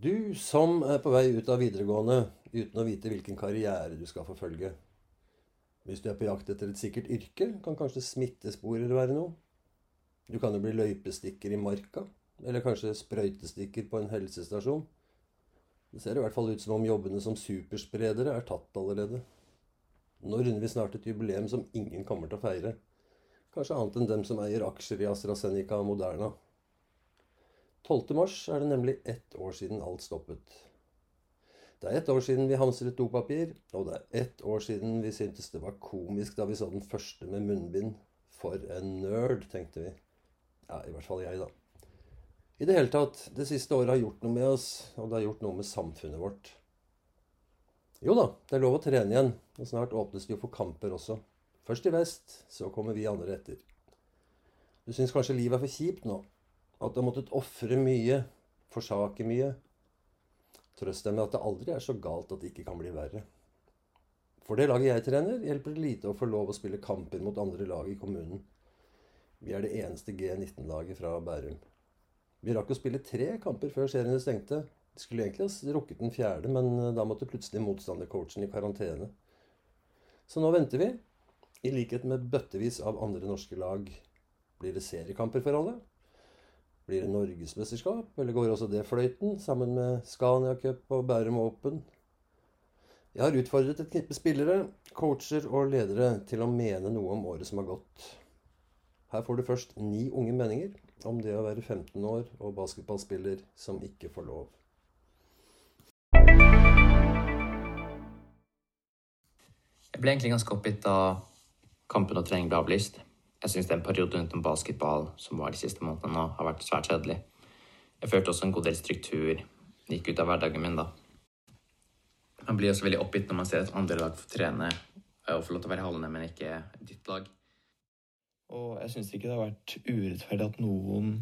Du som er på vei ut av videregående uten å vite hvilken karriere du skal forfølge. Hvis du er på jakt etter et sikkert yrke, kan kanskje smittesporer være noe. Du kan jo bli løypestikker i marka, eller kanskje sprøytestikker på en helsestasjon. Det ser i hvert fall ut som om jobbene som superspredere er tatt allerede. Nå runder vi snart et jubileum som ingen kommer til å feire. Kanskje annet enn dem som eier aksjer i AstraZeneca og Moderna. 12. mars er det nemlig ett år siden alt stoppet. Det er ett år siden vi hamstret dopapir, og det er ett år siden vi syntes det var komisk da vi så den første med munnbind. For en nerd, tenkte vi. Ja, i hvert fall jeg, da. I det hele tatt, det siste året har gjort noe med oss, og det har gjort noe med samfunnet vårt. Jo da, det er lov å trene igjen, og snart åpnes det jo for kamper også. Først i vest, så kommer vi andre etter. Du syns kanskje livet er for kjipt nå? At du har måttet ofre mye, forsake mye. Trøst deg med at det aldri er så galt at det ikke kan bli verre. For det laget jeg trener, hjelper det lite å få lov å spille kamper mot andre lag i kommunen. Vi er det eneste G19-laget fra Bærum. Vi rakk å spille tre kamper før seriene stengte. De skulle egentlig ha rukket den fjerde, men eh, da måtte plutselig motstandercoachen i karantene. Så nå venter vi. I likhet med bøttevis av andre norske lag. Blir det seriekamper for alle? Blir det norgesmesterskap, eller går også det fløyten, sammen med Scania Cup og Bærum Open? Jeg har utfordret et knippe spillere, coacher og ledere til å mene noe om året som har gått. Her får du først ni unge meninger om det å være 15 år og basketballspiller som ikke får lov. Jeg ble egentlig ganske oppgitt da kampen og trening ble avlyst. Jeg syns den perioden om basketball som var de siste månedene nå, har vært svært kjedelig. Jeg følte også en god del struktur gikk ut av hverdagen min da. Man blir også veldig oppgitt når man ser at andre lag får trene og får lov til å være i hallene, men ikke ditt lag. Og jeg syns ikke det har vært urettferdig at noen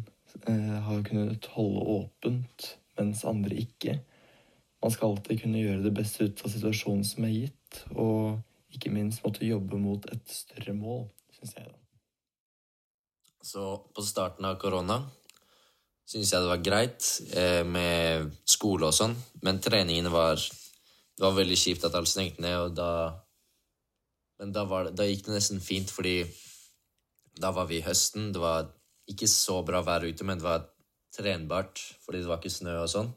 eh, har kunnet holde åpent, mens andre ikke. Man skal alltid kunne gjøre det beste ut av situasjonen som er gitt, og ikke minst måtte jobbe mot et større mål, syns jeg. da. Så på starten av korona syns jeg det var greit eh, med skole og sånn, men treningene var Det var veldig kjipt at alt stengte ned, og da Men da, var, da gikk det nesten fint, fordi da var vi i høsten. Det var ikke så bra vær ute, men det var trenbart fordi det var ikke snø og sånn.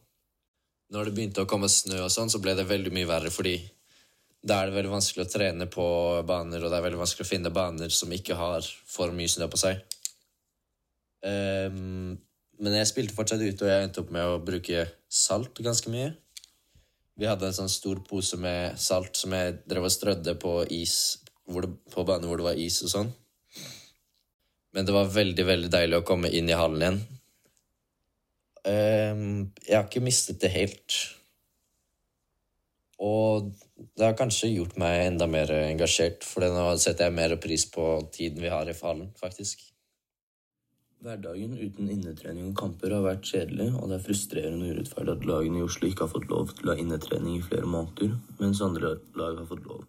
Når det begynte å komme snø og sånn, så ble det veldig mye verre, fordi da er det veldig vanskelig å trene på baner, og det er veldig vanskelig å finne baner som ikke har for mye snø på seg. Um, men jeg spilte fortsatt ute, og jeg endte opp med å bruke salt ganske mye. Vi hadde en sånn stor pose med salt som jeg drev og strødde på is det, på baner hvor det var is og sånn. Men det var veldig, veldig deilig å komme inn i hallen igjen. Um, jeg har ikke mistet det helt. Og det har kanskje gjort meg enda mer engasjert, for nå setter jeg mer pris på tiden vi har i hallen, faktisk. Hverdagen uten innetrening og kamper har vært kjedelig, og det er frustrerende og urettferdig at lagene i Oslo ikke har fått lov til å ha innetrening i flere måneder, mens andre lag har fått lov.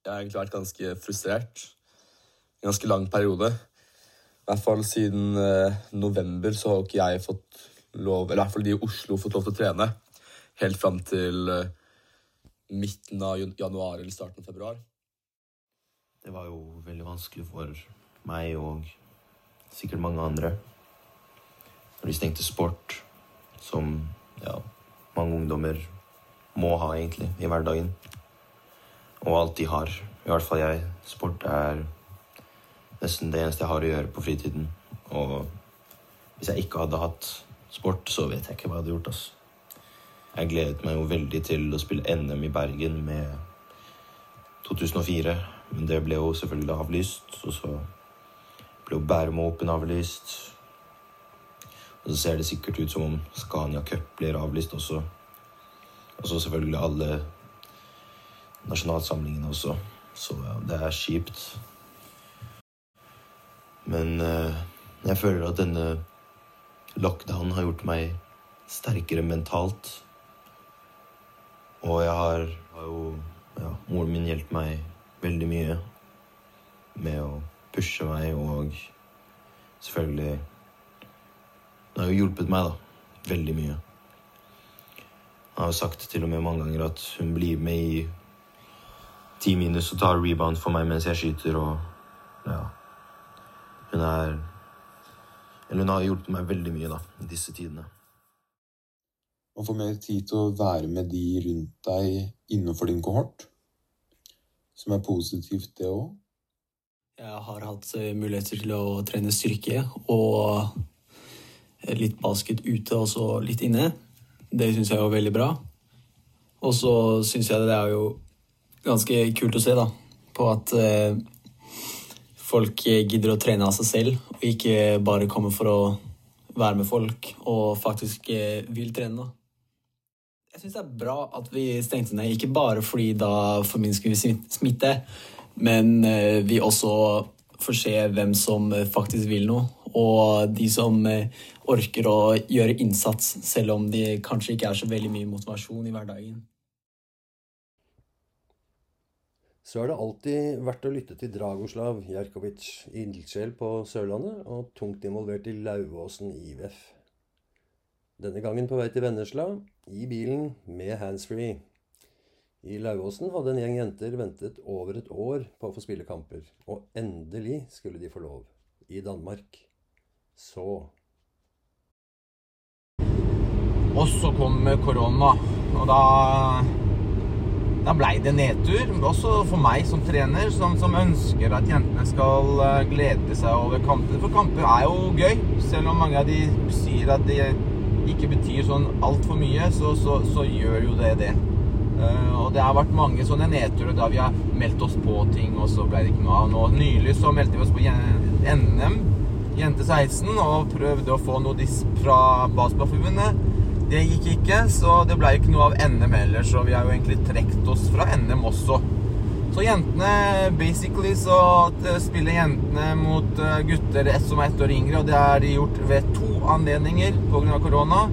Jeg har egentlig vært ganske frustrert. i En ganske lang periode. I hvert fall siden eh, november så har ikke jeg fått lov, eller i hvert fall de i Oslo fått lov til å trene. Helt fram til eh, midten av januar eller starten av februar. Det var jo veldig vanskelig for meg og sikkert mange andre. Når de stengte sport, som ja, mange ungdommer må ha egentlig i hverdagen. Og alt de har, i hvert fall jeg. Sport er nesten det eneste jeg har å gjøre på fritiden. Og hvis jeg ikke hadde hatt sport, så vet jeg ikke hva jeg hadde gjort. Altså. Jeg gledet meg jo veldig til å spille NM i Bergen med 2004, men det ble jo selvfølgelig avlyst. Og så ble jo Bærum Open avlyst. Og så ser det sikkert ut som om Scania Cup blir avlyst også. Og så selvfølgelig alle nasjonalsamlingene også. Så ja, det er kjipt. Men eh, jeg føler at denne lockdownen har gjort meg sterkere mentalt. Og jeg har, har jo ja, Moren min hjelper meg veldig mye med å pushe meg og selvfølgelig Det har jo hjulpet meg, da. Veldig mye. Jeg har jo sagt til og med mange ganger at hun blir med i ti minus og tar rebound for meg mens jeg skyter, og ja Hun er Eller hun har hjulpet meg veldig mye, da, disse tidene. Å få mer tid til å være med de rundt deg innenfor din kohort, som er positivt, det òg. Jeg har hatt eh, muligheter til å trene styrke og litt basket ute og så litt inne. Det syns jeg var veldig bra. Og så syns jeg det er jo ganske kult å se da, på at eh, folk gidder å trene av seg selv, og ikke bare kommer for å være med folk og faktisk eh, vil trene. da. Jeg syns det er bra at vi stengte ned, ikke bare fordi da forminsker vi smitt- smitte, men eh, vi også får se hvem som eh, faktisk vil noe, og de som eh, orker å gjøre innsats, selv om de kanskje ikke er så veldig mye motivasjon i hverdagen. Så er det alltid verdt å lytte til Dragoslav Jerkovic, ildsjel på Sørlandet og tungt involvert i Lauvåsen IVF. Denne gangen på vei til Vennesla, i bilen med handsfree. I Lauvåsen hadde en gjeng jenter ventet over et år på å få spille kamper, og endelig skulle de få lov. I Danmark. Så Og så kom korona, og da da blei det nedtur. Også for meg som trener, som, som ønsker at jentene skal eh, glede seg over kamper. For kamper er jo gøy. Selv om mange av de sier at det ikke betyr sånn altfor mye, så, så, så gjør jo det det. Eh, og det har vært mange sånne nedturer da vi har meldt oss på ting, og så ble det ikke noe av. Nå nylig så meldte vi oss på NM, jente 16, og prøvde å få noe disp fra Basketballforbundet. Det gikk ikke, så det ble ikke noe av NM heller, så vi har jo egentlig trukket oss fra NM også. Så jentene Basically så spiller jentene mot eh, gutter som er ett år yngre, og det har de gjort ved to anledninger pga. korona.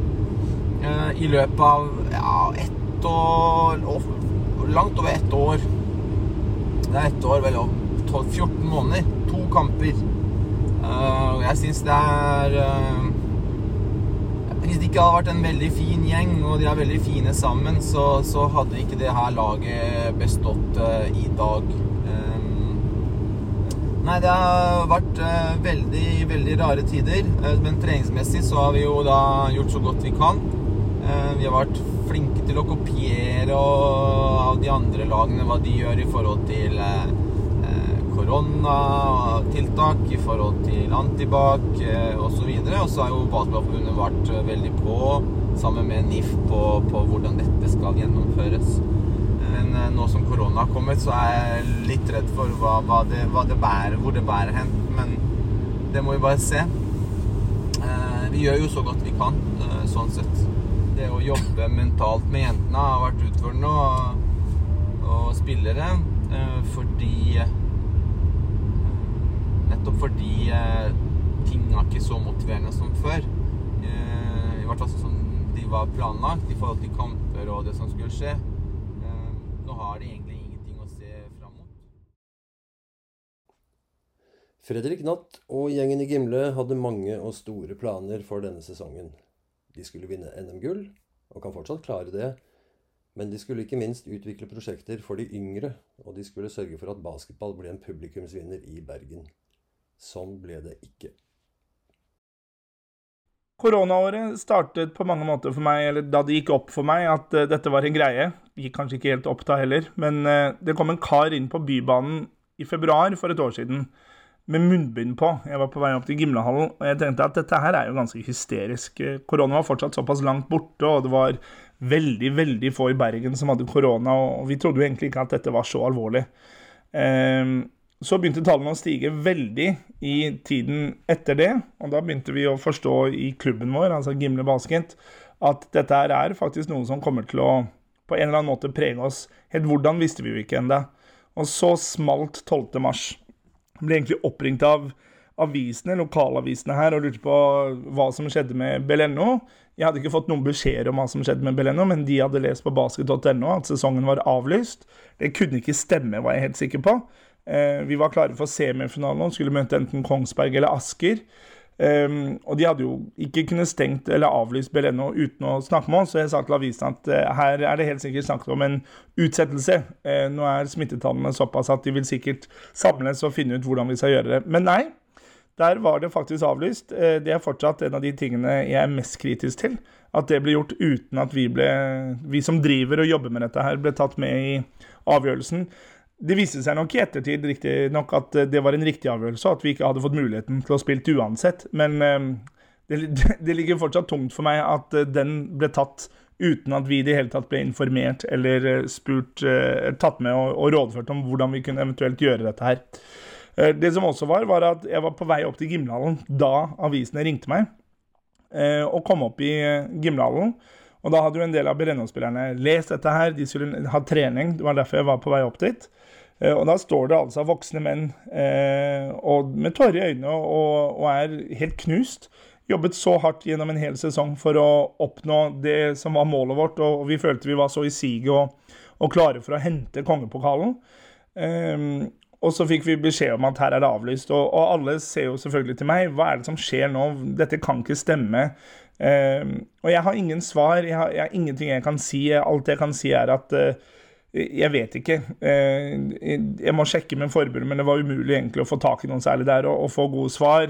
eh, I løpet av ja, ett år og Langt over ett år. Det er ett år, vel, og 12, 14 måneder. To kamper. Eh, og jeg syns det er eh, hvis det ikke hadde vært en veldig fin gjeng, og de er veldig fine sammen, så, så hadde ikke det her laget bestått uh, i dag. Nei, det har vært veldig, veldig rare tider. Men treningsmessig så har vi jo da gjort så godt vi kan. Vi har vært flinke til å kopiere av de andre lagene hva de gjør i forhold til eh, eh, koronatiltak i forhold til antibac eh, osv. Og så har jo Basketballforbundet vært veldig på, sammen med NIF, på, på hvordan dette skal gjennomføres. Men nå som korona har kommet, så er jeg litt redd for hva, hva, det, hva det bærer, hvor det bærer hen. Men det må vi bare se. Vi gjør jo så godt vi kan, sånn sett. Det å jobbe mentalt med jentene har vært utfordrende, og, og spillere, eh, fordi Nettopp fordi eh, ting er ikke så motiverende som før. Eh, I hvert fall som de var planlagt i forhold til kamper og det som skulle skje. Eh, nå har de egentlig ingenting å se fram mot. Fredrik Natt og gjengen i Gimle hadde mange og store planer for denne sesongen. De skulle vinne NM-gull, og kan fortsatt klare det. Men de skulle ikke minst utvikle prosjekter for de yngre, og de skulle sørge for at basketball ble en publikumsvinner i Bergen. Sånn ble det ikke. Koronaåret startet på mange måter for meg, eller da det gikk opp for meg at eh, dette var en greie. Gikk kanskje ikke helt opp da heller, men eh, det kom en kar inn på Bybanen i februar for et år siden med munnbind på. Jeg var på vei opp til Gimlehallen, og jeg tenkte at dette her er jo ganske hysterisk. Korona var fortsatt såpass langt borte, og det var veldig, veldig få i Bergen som hadde korona, og vi trodde jo egentlig ikke at dette var så alvorlig. Ehm, så begynte tallene å stige veldig i tiden etter det, og da begynte vi å forstå i klubben vår, altså Gimle Basket, at dette her er faktisk noe som kommer til å på en eller annen måte prege oss. Helt hvordan visste vi jo ikke ennå. Og så smalt 12. mars. Ble egentlig oppringt av avisene, lokalavisene her, og lurte på hva som skjedde med Beleno. Jeg hadde ikke fått noen beskjeder om hva som skjedde med Beleno, men de hadde lest på basket.no at sesongen var avlyst. Det kunne ikke stemme, var jeg helt sikker på. Eh, vi var klare for semifinalen og skulle møte enten Kongsberg eller Asker. Um, og de hadde jo ikke kunnet stengt eller avlyst Beleno uten å snakke med oss, så jeg sa til avisen at uh, her er det helt sikkert snakket om en utsettelse. Uh, nå er smittetallene såpass at de vil sikkert samles og finne ut hvordan vi skal gjøre det. Men nei, der var det faktisk avlyst. Uh, det er fortsatt en av de tingene jeg er mest kritisk til. At det ble gjort uten at vi, ble, vi som driver og jobber med dette her, ble tatt med i avgjørelsen. Det viste seg nok i ettertid riktig nok at eh, det var en riktig avgjørelse, at vi ikke hadde fått muligheten til å spille uansett. Men eh, det, det, ligger fortsatt tungt for meg at eh, den ble tatt uten at vi i det hele tatt ble informert eller spurt, tatt med og, og rådført om hvordan vi kunne eventuelt gjøre dette her. Det som også var, var at jeg var på vei opp til Gimlehallen da avisene ringte meg, og kom opp i Gimlehallen. Og da hadde jo en del av Brennås-spillerne lest dette her, de skulle ha trening. Det var derfor jeg var på vei opp dit. Eh, og da står det altså voksne menn eh, med tårer i øynene og, og, er helt knust. Jobbet så hardt gjennom en hel sesong for å oppnå det som var målet vårt, og vi følte vi var så i siget og, og, klare for å hente kongepokalen. Um, og så fikk vi beskjed om at her er det avlyst, og, og, alle ser jo selvfølgelig til meg. Hva er det som skjer nå? Dette kan ikke stemme. Um, og jeg har ingen svar, jeg har, jeg har, ingenting jeg kan si. Alt jeg kan si, er at eh, jeg vet ikke. Eh, jeg må sjekke med forbundet, men det var umulig egentlig å få tak i noen særlig der og, og få gode svar.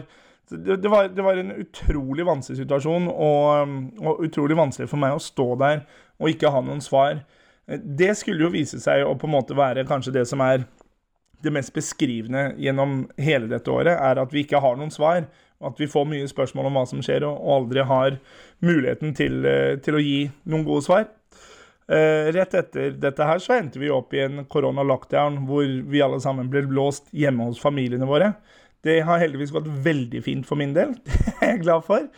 Det, var, det, var, en utrolig vanskelig situasjon, og, og, utrolig vanskelig for meg å stå der og ikke ha noen svar. Det skulle jo vise seg å på en måte være kanskje det som er det mest beskrivende gjennom hele dette året, er at vi ikke har noen svar. At vi får mye spørsmål om hva som skjer, og aldri har muligheten til, eh, til å gi noen gode svar. Uh, rett etter dette her så endte vi opp i en korona-lockdown hvor vi alle sammen ble låst hjemme hos familiene våre. Det har heldigvis gått veldig fint for min del. Det er jeg glad for.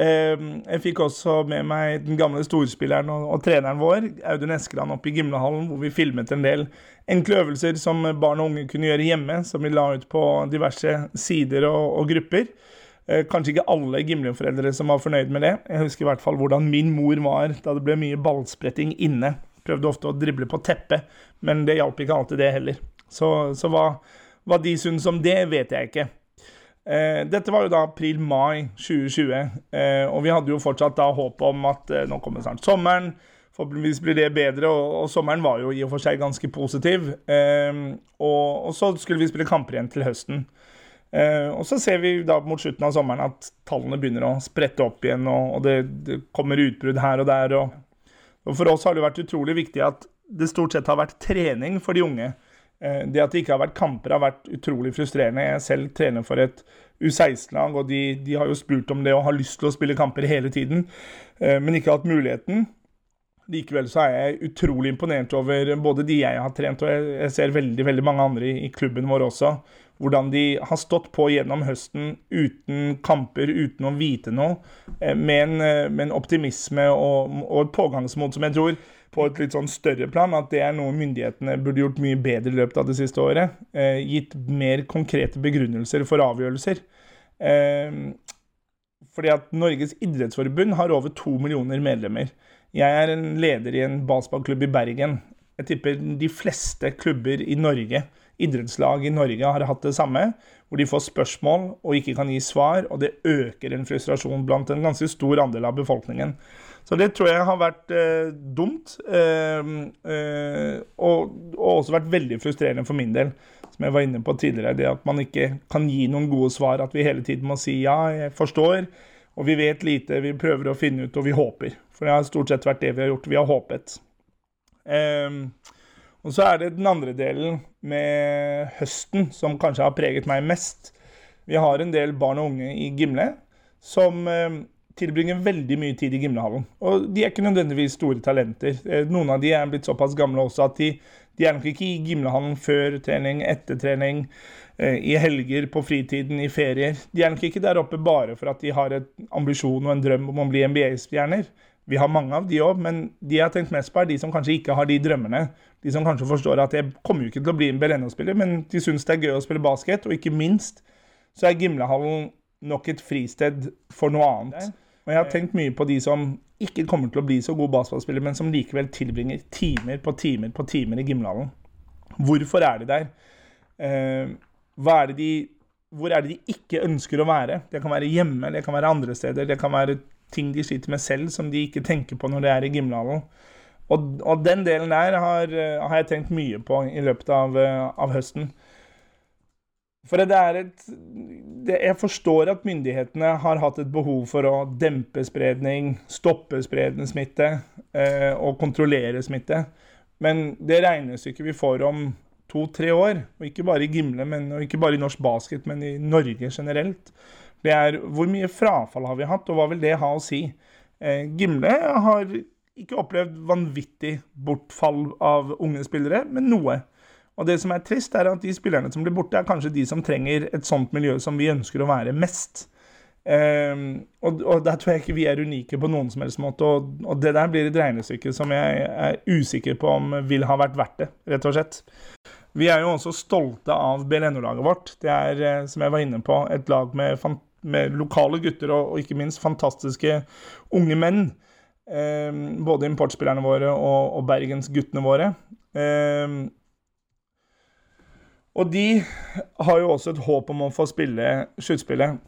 Uh, jeg fikk også med meg den gamle storspilleren og, og treneren vår, Audun Eskeland, opp i Gimlehallen, hvor vi filmet en del enkle øvelser som barn og unge kunne gjøre hjemme, som vi la ut på diverse sider og, og grupper. Eh, kanskje ikke alle Gimle-foreldre som var fornøyd med det. Jeg husker i hvert fall hvordan min mor var da det ble mye ballspretting inne. Prøvde ofte å drible på teppet, men det hjalp ikke alltid, det heller. Så, så hva, hva, de syns om det, vet jeg ikke. Eh, dette var jo da april-mai 2020, eh, og vi hadde jo fortsatt da håp om at eh, nå kommer snart sommeren. Forhåpentligvis blir det bedre, og, og, sommeren var jo i og for seg ganske positiv. Eh, og, og, så skulle vi spille kamper igjen til høsten. Uh, og så ser vi da mot slutten av sommeren at tallene begynner å sprette opp igjen, og, det, kommer utbrudd her og der. Og, og, For oss har det vært utrolig viktig at det stort sett har vært trening for de unge. Uh, det at det ikke har vært kamper, har vært utrolig frustrerende. Jeg selv trener for et U16-lag, og de, de, har jo spurt om det og har lyst til å spille kamper hele tiden, uh, men ikke hatt muligheten. Likevel så er jeg utrolig imponert over både de jeg har trent, og jeg, ser veldig veldig mange andre i, klubben vår også hvordan de har stått på gjennom høsten uten kamper, uten å vite noe, eh, med en, eh, med en optimisme og, og, et pågangsmot som jeg tror på et litt sånn større plan, at det er noe myndighetene burde gjort mye bedre i løpet av det siste året. Eh, gitt mer konkrete begrunnelser for avgjørelser. Fordi at Norges idrettsforbund har over to millioner medlemmer. Jeg er en leder i en basketballklubb i Bergen. Jeg tipper de fleste klubber i Norge idrettslag i Norge har hatt det samme, hvor de får spørsmål og ikke kan gi svar, og det øker en frustrasjon blant en ganske stor andel av befolkningen. Så det tror jeg har vært eh, dumt, eh, eh, og, og, også vært veldig frustrerende for min del. Som jeg var inne på tidligere, det at man ikke kan gi noen gode svar. At vi hele tiden må si ja, jeg forstår, og vi vet lite, vi prøver å finne ut, og vi håper. For det har stort sett vært det vi har gjort. Vi har håpet. Um, og så er det den andre delen med høsten som kanskje har preget meg mest. Vi har en del barn og unge i Gimle som eh, tilbringer veldig mye tid i Gimlehallen. Og de er ikke nødvendigvis store talenter. Eh, noen av de er blitt såpass gamle også at de, de er nok ikke i Gimlehallen før trening, etter trening, i helger, på fritiden, i ferier. De er nok ikke der oppe bare for at de har en ambisjon og en drøm om å bli NBA-stjerner. Vi har mange av de òg, men de jeg har tenkt mest på, er de som kanskje ikke har de drømmene. De som kanskje forstår at jeg kommer jo ikke til å bli en Beleno-spiller, men de syns det er gøy å spille basket. Og ikke minst så er Gimlehallen nok et fristed for noe annet. Og jeg har tenkt mye på de som ikke kommer til å bli så gode basketballspillere, men som likevel tilbringer timer på timer på timer i Gimlehallen. Hvorfor er de der? Eh, er de hvor er det de ikke ønsker å være. Det kan være hjemme, det kan være andre steder, det kan være ting de sliter med selv som de ikke tenker på når de er i gymhallen. Og, og, den delen der har, har, jeg tenkt mye på i løpet av, av høsten. For det er et det, Jeg forstår at myndighetene har hatt et behov for å dempe spredning, stoppe spredende smitte eh, og kontrollere smitte. Men det regnestykket vi får om to-tre år, og ikke bare i Gimle, men, og ikke bare i norsk basket, men i Norge generelt, det er hvor mye frafall har vi hatt, og hva vil det ha å si? Eh, Gimle har ikke opplevd vanvittig bortfall av unge spillere, men noe. Og det som er trist, er at de spillerne som blir borte, er kanskje de som trenger et sånt miljø som vi ønsker å være mest. Um, og, og, der tror jeg ikke vi er unike på noen som helst måte. Og, og det der blir et regnestykke som jeg er usikker på om vil ha vært verdt det, rett og slett. Vi er jo også stolte av BLNO-laget vårt. Det er, eh, som jeg var inne på, et lag med, med lokale gutter og, og, ikke minst fantastiske unge menn. Eh, både importspillerne våre og, og bergensguttene våre. Eh, og de har jo også et håp om å få spille sluttspillet.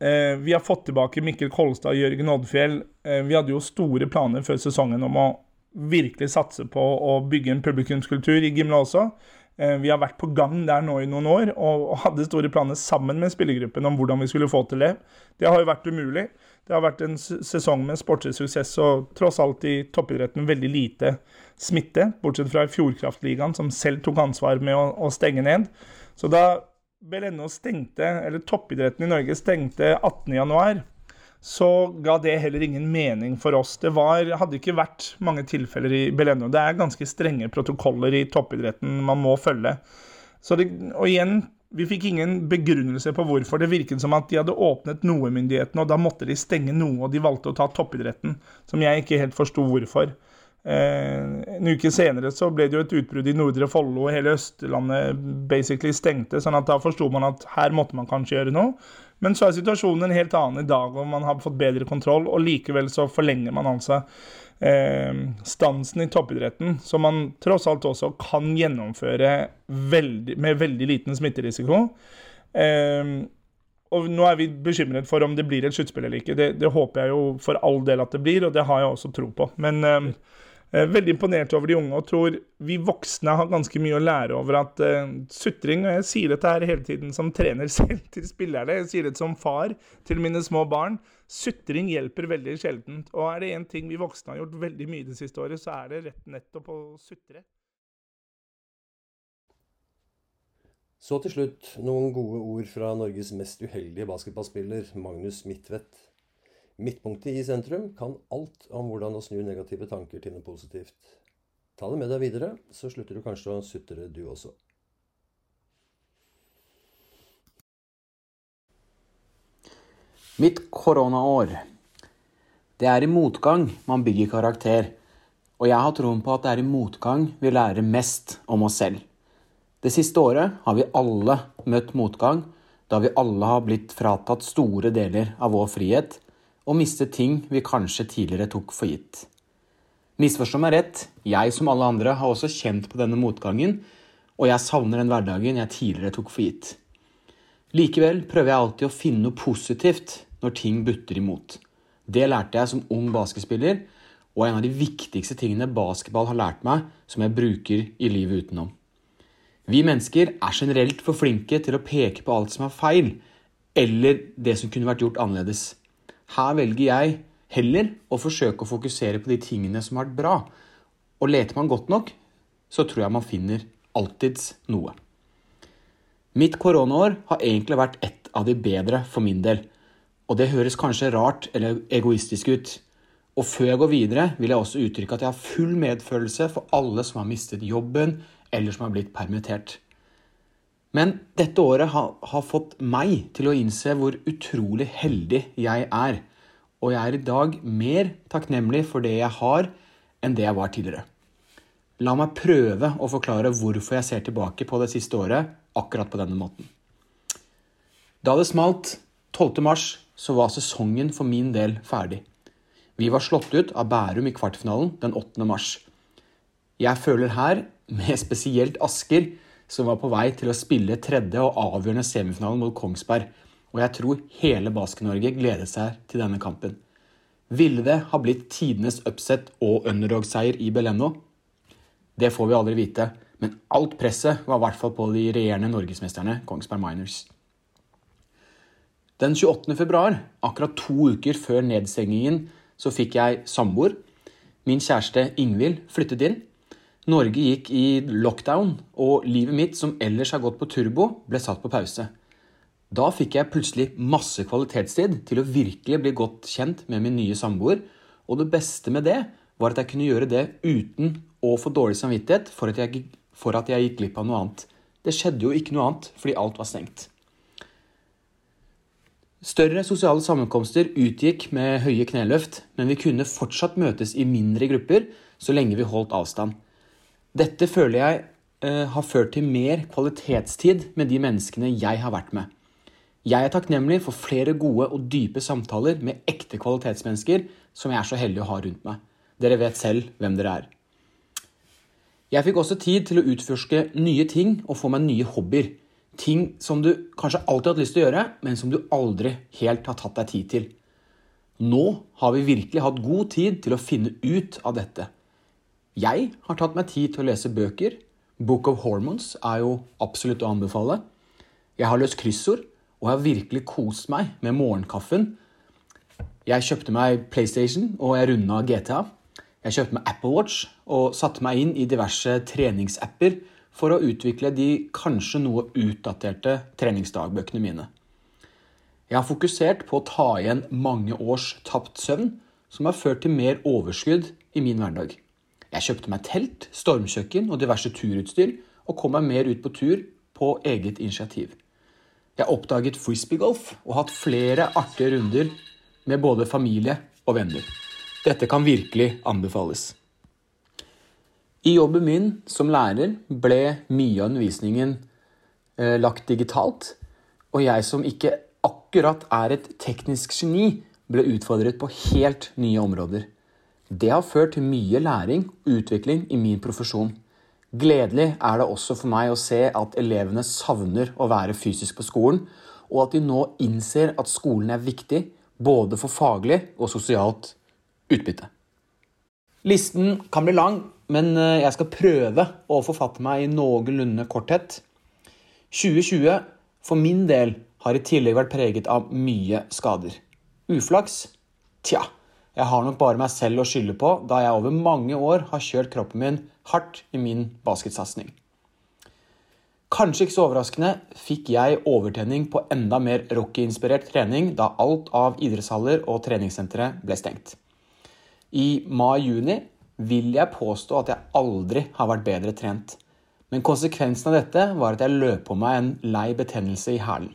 Eh, vi har fått tilbake Mikkel Kolstad og Jørgen Oddfjell. Eh, vi hadde jo store planer før sesongen om å virkelig satse på å bygge en publikumskultur i Gimle også. Eh, vi har vært på gang der nå i noen år og, hadde store planer sammen med spillergruppen om hvordan vi skulle få til det. Det har jo vært umulig. Det har vært en sesong med sportslig suksess og tross alt i toppidretten veldig lite smitte, bortsett fra i Fjordkraftligaen, som selv tok ansvar med å, å stenge ned. Så da BLNO stengte, eller toppidretten i Norge stengte 18.1, så ga det heller ingen mening for oss. Det var, hadde ikke vært mange tilfeller i BLNO. Det er ganske strenge protokoller i toppidretten man må følge. Det, og igjen, vi fikk ingen begrunnelse på hvorfor. Det virket som at de hadde åpnet noe, myndighetene, og da måtte de stenge noe, og de valgte å ta toppidretten, som jeg ikke helt forsto hvorfor. Eh, en uke senere så ble det jo et utbrudd i Nordre Follo, og hele Østlandet basically stengte, sånn at da forsto man at her måtte man kanskje gjøre noe. Men så er situasjonen en helt annen i dag, og man har fått bedre kontroll, og likevel så forlenger man altså eh, stansen i toppidretten, som man tross alt også kan gjennomføre veldig, med veldig liten smitterisiko. Eh, og nå er vi bekymret for om det blir et sluttspill eller ikke. Det, det, håper jeg jo for all del at det blir, og det har jeg også tro på. Men eh, veldig imponert over de unge og tror vi voksne har ganske mye å lære over at uh, sutring og Jeg sier dette her hele tiden som trener selv til spillerne. Jeg sier det som far til mine små barn. Sutring hjelper veldig sjeldent. Og er det én ting vi voksne har gjort veldig mye det siste året, så er det rett nettopp å sutre. Så til slutt noen gode ord fra Norges mest uheldige basketballspiller, Magnus Midtvedt. Midtpunktet i sentrum kan alt om hvordan å snu negative tanker til noe positivt. Ta det med deg videre, så slutter du kanskje å sutre, du også. Mitt koronaår. Det er i motgang man bygger karakter, og jeg har troen på at det er i motgang vi lærer mest om oss selv. Det siste året har vi alle møtt motgang, da vi alle har blitt fratatt store deler av vår frihet og miste ting vi kanskje tidligere tok for gitt. Misforstå meg rett, jeg som alle andre har også kjent på denne motgangen, og jeg savner den hverdagen jeg tidligere tok for gitt. Likevel prøver jeg alltid å finne noe positivt når ting butter imot. Det lærte jeg som ung basketspiller, og er en av de viktigste tingene basketball har lært meg, som jeg bruker i livet utenom. Vi mennesker er generelt for flinke til å peke på alt som er feil, eller det som kunne vært gjort annerledes. Her velger jeg heller å forsøke å fokusere på de tingene som har vært bra. Og leter man godt nok, så tror jeg man finner alltids noe. Mitt koronaår har egentlig vært et av de bedre for min del. Og det høres kanskje rart eller egoistisk ut. Og før jeg går videre, vil jeg også uttrykke at jeg har full medfølelse for alle som har mistet jobben, eller som har blitt permittert. Men dette året har, har, fått meg til å innse hvor utrolig heldig jeg er. Og jeg er i dag mer takknemlig for det jeg har, enn det jeg var tidligere. La meg prøve å forklare hvorfor jeg ser tilbake på det siste året akkurat på denne måten. Da det smalt 12. mars, så var sesongen for min del ferdig. Vi var slått ut av Bærum i kvartfinalen den 8. mars. Jeg føler her, med spesielt Asker, som var på vei til å spille tredje og avgjørende semifinalen mot Kongsberg, og jeg tror hele Basket-Norge gledet seg til denne kampen. Ville det ha blitt tidenes upset og underdog-seier i Beleno? Det får vi aldri vite, men alt presset var i hvert fall på de regjerende norgesmesterne Kongsberg Miners. Den 28. februar, akkurat to uker før nedstengingen, så fikk jeg samboer. Min kjæreste Ingvild flyttet inn. Norge gikk i lockdown, og livet mitt, som ellers har gått på turbo, ble satt på pause. Da fikk jeg plutselig masse kvalitetstid til å virkelig bli godt kjent med min nye samboer, og det beste med det var at jeg kunne gjøre det uten å få dårlig samvittighet for at jeg, for at jeg gikk glipp av noe annet. Det skjedde jo ikke noe annet fordi alt var stengt. Større sosiale sammenkomster utgikk med høye kneløft, men vi kunne fortsatt møtes i mindre grupper så lenge vi holdt avstand. Dette føler jeg eh, har ført til mer kvalitetstid med de menneskene jeg har vært med. Jeg er takknemlig for flere gode og dype samtaler med ekte kvalitetsmennesker som jeg er så heldig å ha rundt meg. Dere vet selv hvem dere er. Jeg fikk også tid til å utforske nye ting og få meg nye hobbyer. Ting som du kanskje alltid har hatt lyst til å gjøre, men som du aldri helt har tatt deg tid til. Nå har vi virkelig hatt god tid til å finne ut av dette. Jeg har tatt meg tid til å lese bøker. Book of Hormones er jo absolutt å anbefale. Jeg har løst kryssord, og jeg har virkelig kost meg med morgenkaffen. Jeg kjøpte meg PlayStation, og jeg runda GTA. Jeg kjøpte meg Apple Watch og satte meg inn i diverse treningsapper for å utvikle de kanskje noe utdaterte treningsdagbøkene mine. Jeg har fokusert på å ta igjen mange års tapt søvn, som har ført til mer overskudd i min hverdag. Jeg kjøpte meg telt, stormkjøkken og diverse turutstyr, og kom meg mer ut på tur på eget initiativ. Jeg oppdaget frisbeegolf og hatt flere artige runder med både familie og venner. Dette kan virkelig anbefales. I jobben min som lærer ble mye av undervisningen eh, lagt digitalt, og jeg som ikke akkurat er et teknisk geni, ble utfordret på helt nye områder. Det har ført til mye læring og utvikling i min profesjon. Gledelig er det også for meg å se at elevene savner å være fysisk på skolen, og at de nå innser at skolen er viktig både for faglig og sosialt utbytte. Listen kan bli lang, men eh, jeg skal prøve å forfatte meg i noenlunde korthet. 2020 for min del har i tillegg vært preget av mye skader. Uflaks? Tja, jeg har nok bare meg selv å skylde på, da jeg over mange år har kjørt kroppen min hardt i min basketsatsing. Kanskje ikke så overraskende fikk jeg overtenning på enda mer Rocky-inspirert trening da alt av idrettshaller og treningssentre ble stengt. I mai-juni vil jeg påstå at jeg aldri har vært bedre trent. Men konsekvensen av dette var at jeg løp på meg en lei betennelse i hælen.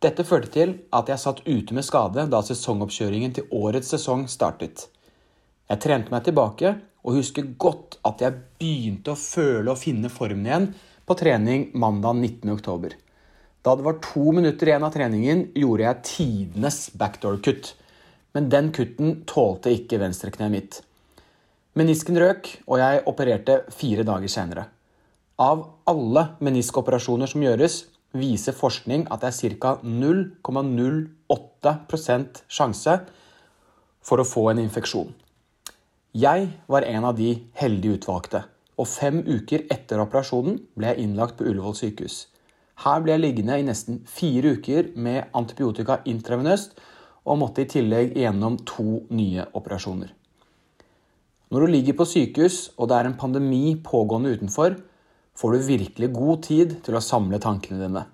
Dette førte til at jeg satt ute med skade da sesongoppkjøringen til årets sesong startet. Jeg trente meg tilbake og husker godt at jeg begynte å føle og finne formen igjen på trening mandag 19.10. Da det var to minutter igjen av treningen, gjorde jeg tidenes backdoor-kutt. Men den kutten tålte ikke venstrekneet mitt. Menisken røk, og jeg opererte fire dager senere. Av alle meniskoperasjoner som gjøres, viser forskning at det er ca. 0,08% sjanse for å få en infeksjon. Jeg var en av de heldige utvalgte, og fem uker etter operasjonen ble jeg innlagt på Ullevål sykehus. Her ble jeg liggende i nesten fire uker med antibiotika intravenøst og måtte i tillegg gjennom to nye operasjoner. Når du ligger på sykehus og det er en pandemi pågående utenfor, får du virkelig god tid til å samle tankene dine.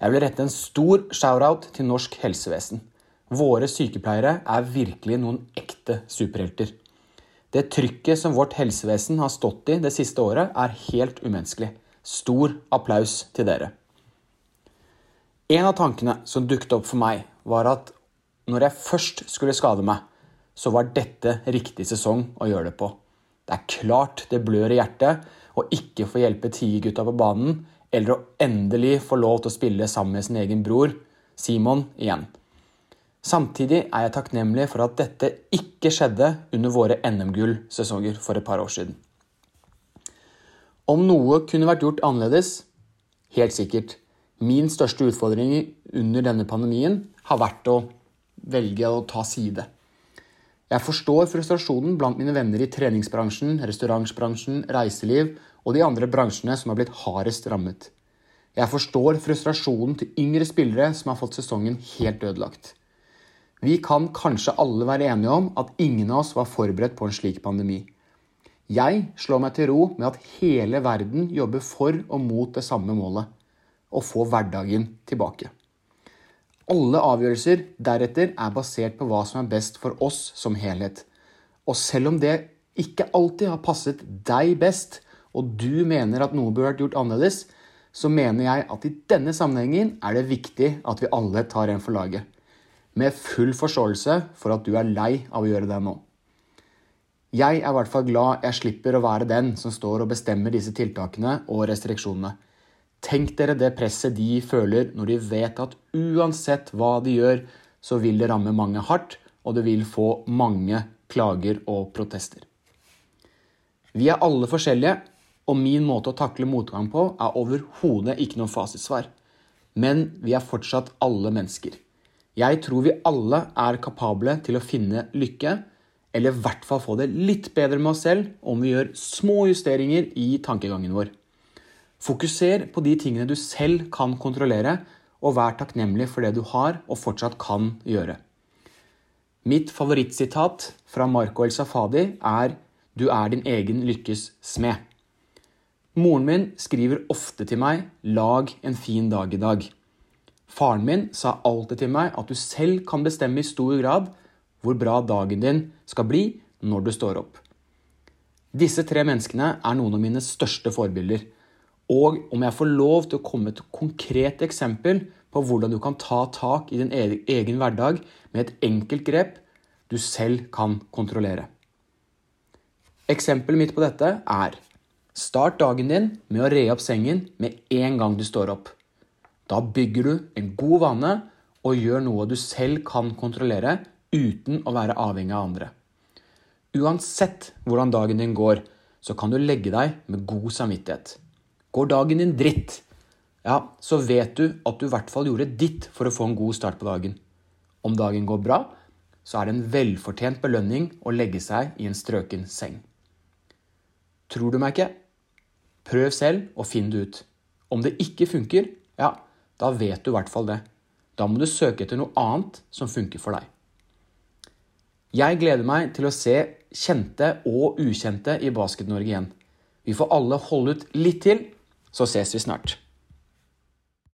Jeg vil rette en stor shout-out til norsk helsevesen. Våre sykepleiere er virkelig noen ekte superhelter. Det trykket som vårt helsevesen har stått i det siste året, er helt umenneskelig. Stor applaus til dere. En av tankene som dukket opp for meg, var at når jeg først skulle skade meg, så var dette riktig sesong å gjøre det på. Det er klart det blør i hjertet å ikke få hjelpe Tigergutta på banen, eller å endelig få lov til å spille sammen med sin egen bror, Simon, igjen. Samtidig er jeg takknemlig for at dette ikke skjedde under våre NM-gullsesonger for et par år siden. Om noe kunne vært gjort annerledes? Helt sikkert. Min største utfordring under denne pandemien har vært å velge å ta side. Jeg forstår frustrasjonen blant mine venner i treningsbransjen, restaurantbransjen, reiseliv og de andre bransjene som har blitt hardest rammet. Jeg forstår frustrasjonen til yngre spillere som har fått sesongen helt ødelagt. Vi kan kanskje alle være enige om at ingen av oss var forberedt på en slik pandemi. Jeg slår meg til ro med at hele verden jobber for og mot det samme målet å få hverdagen tilbake. Alle avgjørelser deretter er basert på hva som er best for oss som helhet. Og selv om det ikke alltid har passet deg best, og du mener at noe burde vært gjort annerledes, så mener jeg at i denne sammenhengen er det viktig at vi alle tar en for laget. Med full forståelse for at du er lei av å gjøre det nå. Jeg er i hvert fall glad jeg slipper å være den som står og bestemmer disse tiltakene og restriksjonene. Tenk dere det presset de føler når de vet at uansett hva de gjør, så vil det ramme mange hardt, og det vil få mange klager og protester. Vi er alle forskjellige, og min måte å takle motgang på er overhodet ikke noe fasitsvar. Men vi er fortsatt alle mennesker. Jeg tror vi alle er kapable til å finne lykke, eller i hvert fall få det litt bedre med oss selv om vi gjør små justeringer i tankegangen vår. Fokuser på de tingene du selv kan kontrollere, og vær takknemlig for det du har og fortsatt kan gjøre. Mitt favorittsitat fra Marco El Safadi er 'Du er din egen lykkes smed'. Moren min skriver ofte til meg 'lag en fin dag i dag'. Faren min sa alltid til meg at du selv kan bestemme i stor grad hvor bra dagen din skal bli når du står opp. Disse tre menneskene er noen av mine største forbilder. Og om jeg får lov til å komme et konkret eksempel på hvordan du kan ta tak i din egen hverdag med et enkelt grep du selv kan kontrollere. Eksempelet mitt på dette er Start dagen din med å re opp sengen med en gang du står opp. Da bygger du en god vane og gjør noe du selv kan kontrollere uten å være avhengig av andre. Uansett hvordan dagen din går, så kan du legge deg med god samvittighet. Går dagen din dritt, ja, så vet du at du i hvert fall gjorde ditt for å få en god start på dagen. Om dagen går bra, så er det en velfortjent belønning å legge seg i en strøken seng. Tror du meg ikke? Prøv selv og finn det ut. Om det ikke funker, ja, da vet du i hvert fall det. Da må du søke etter noe annet som funker for deg. Jeg gleder meg til å se kjente og ukjente i Basket-Norge igjen. Vi får alle holde ut litt til, så ses vi snart.